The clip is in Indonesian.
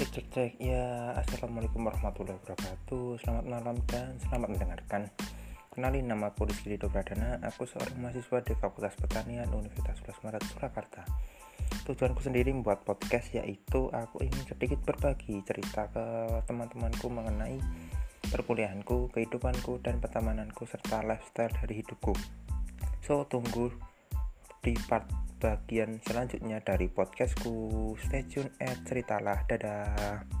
cek cek ya assalamualaikum warahmatullahi wabarakatuh. Selamat malam dan selamat mendengarkan. Kenalin nama aku Rizky Rido Pradana. Aku seorang mahasiswa di Fakultas Pertanian Universitas 11 Maret Surakarta. Tujuanku sendiri membuat podcast yaitu aku ingin sedikit berbagi cerita ke teman-temanku mengenai perkuliahanku, kehidupanku, dan pertemananku serta lifestyle dari hidupku. So tunggu di part bagian selanjutnya dari podcastku. Stay tune at ceritalah. Dadah.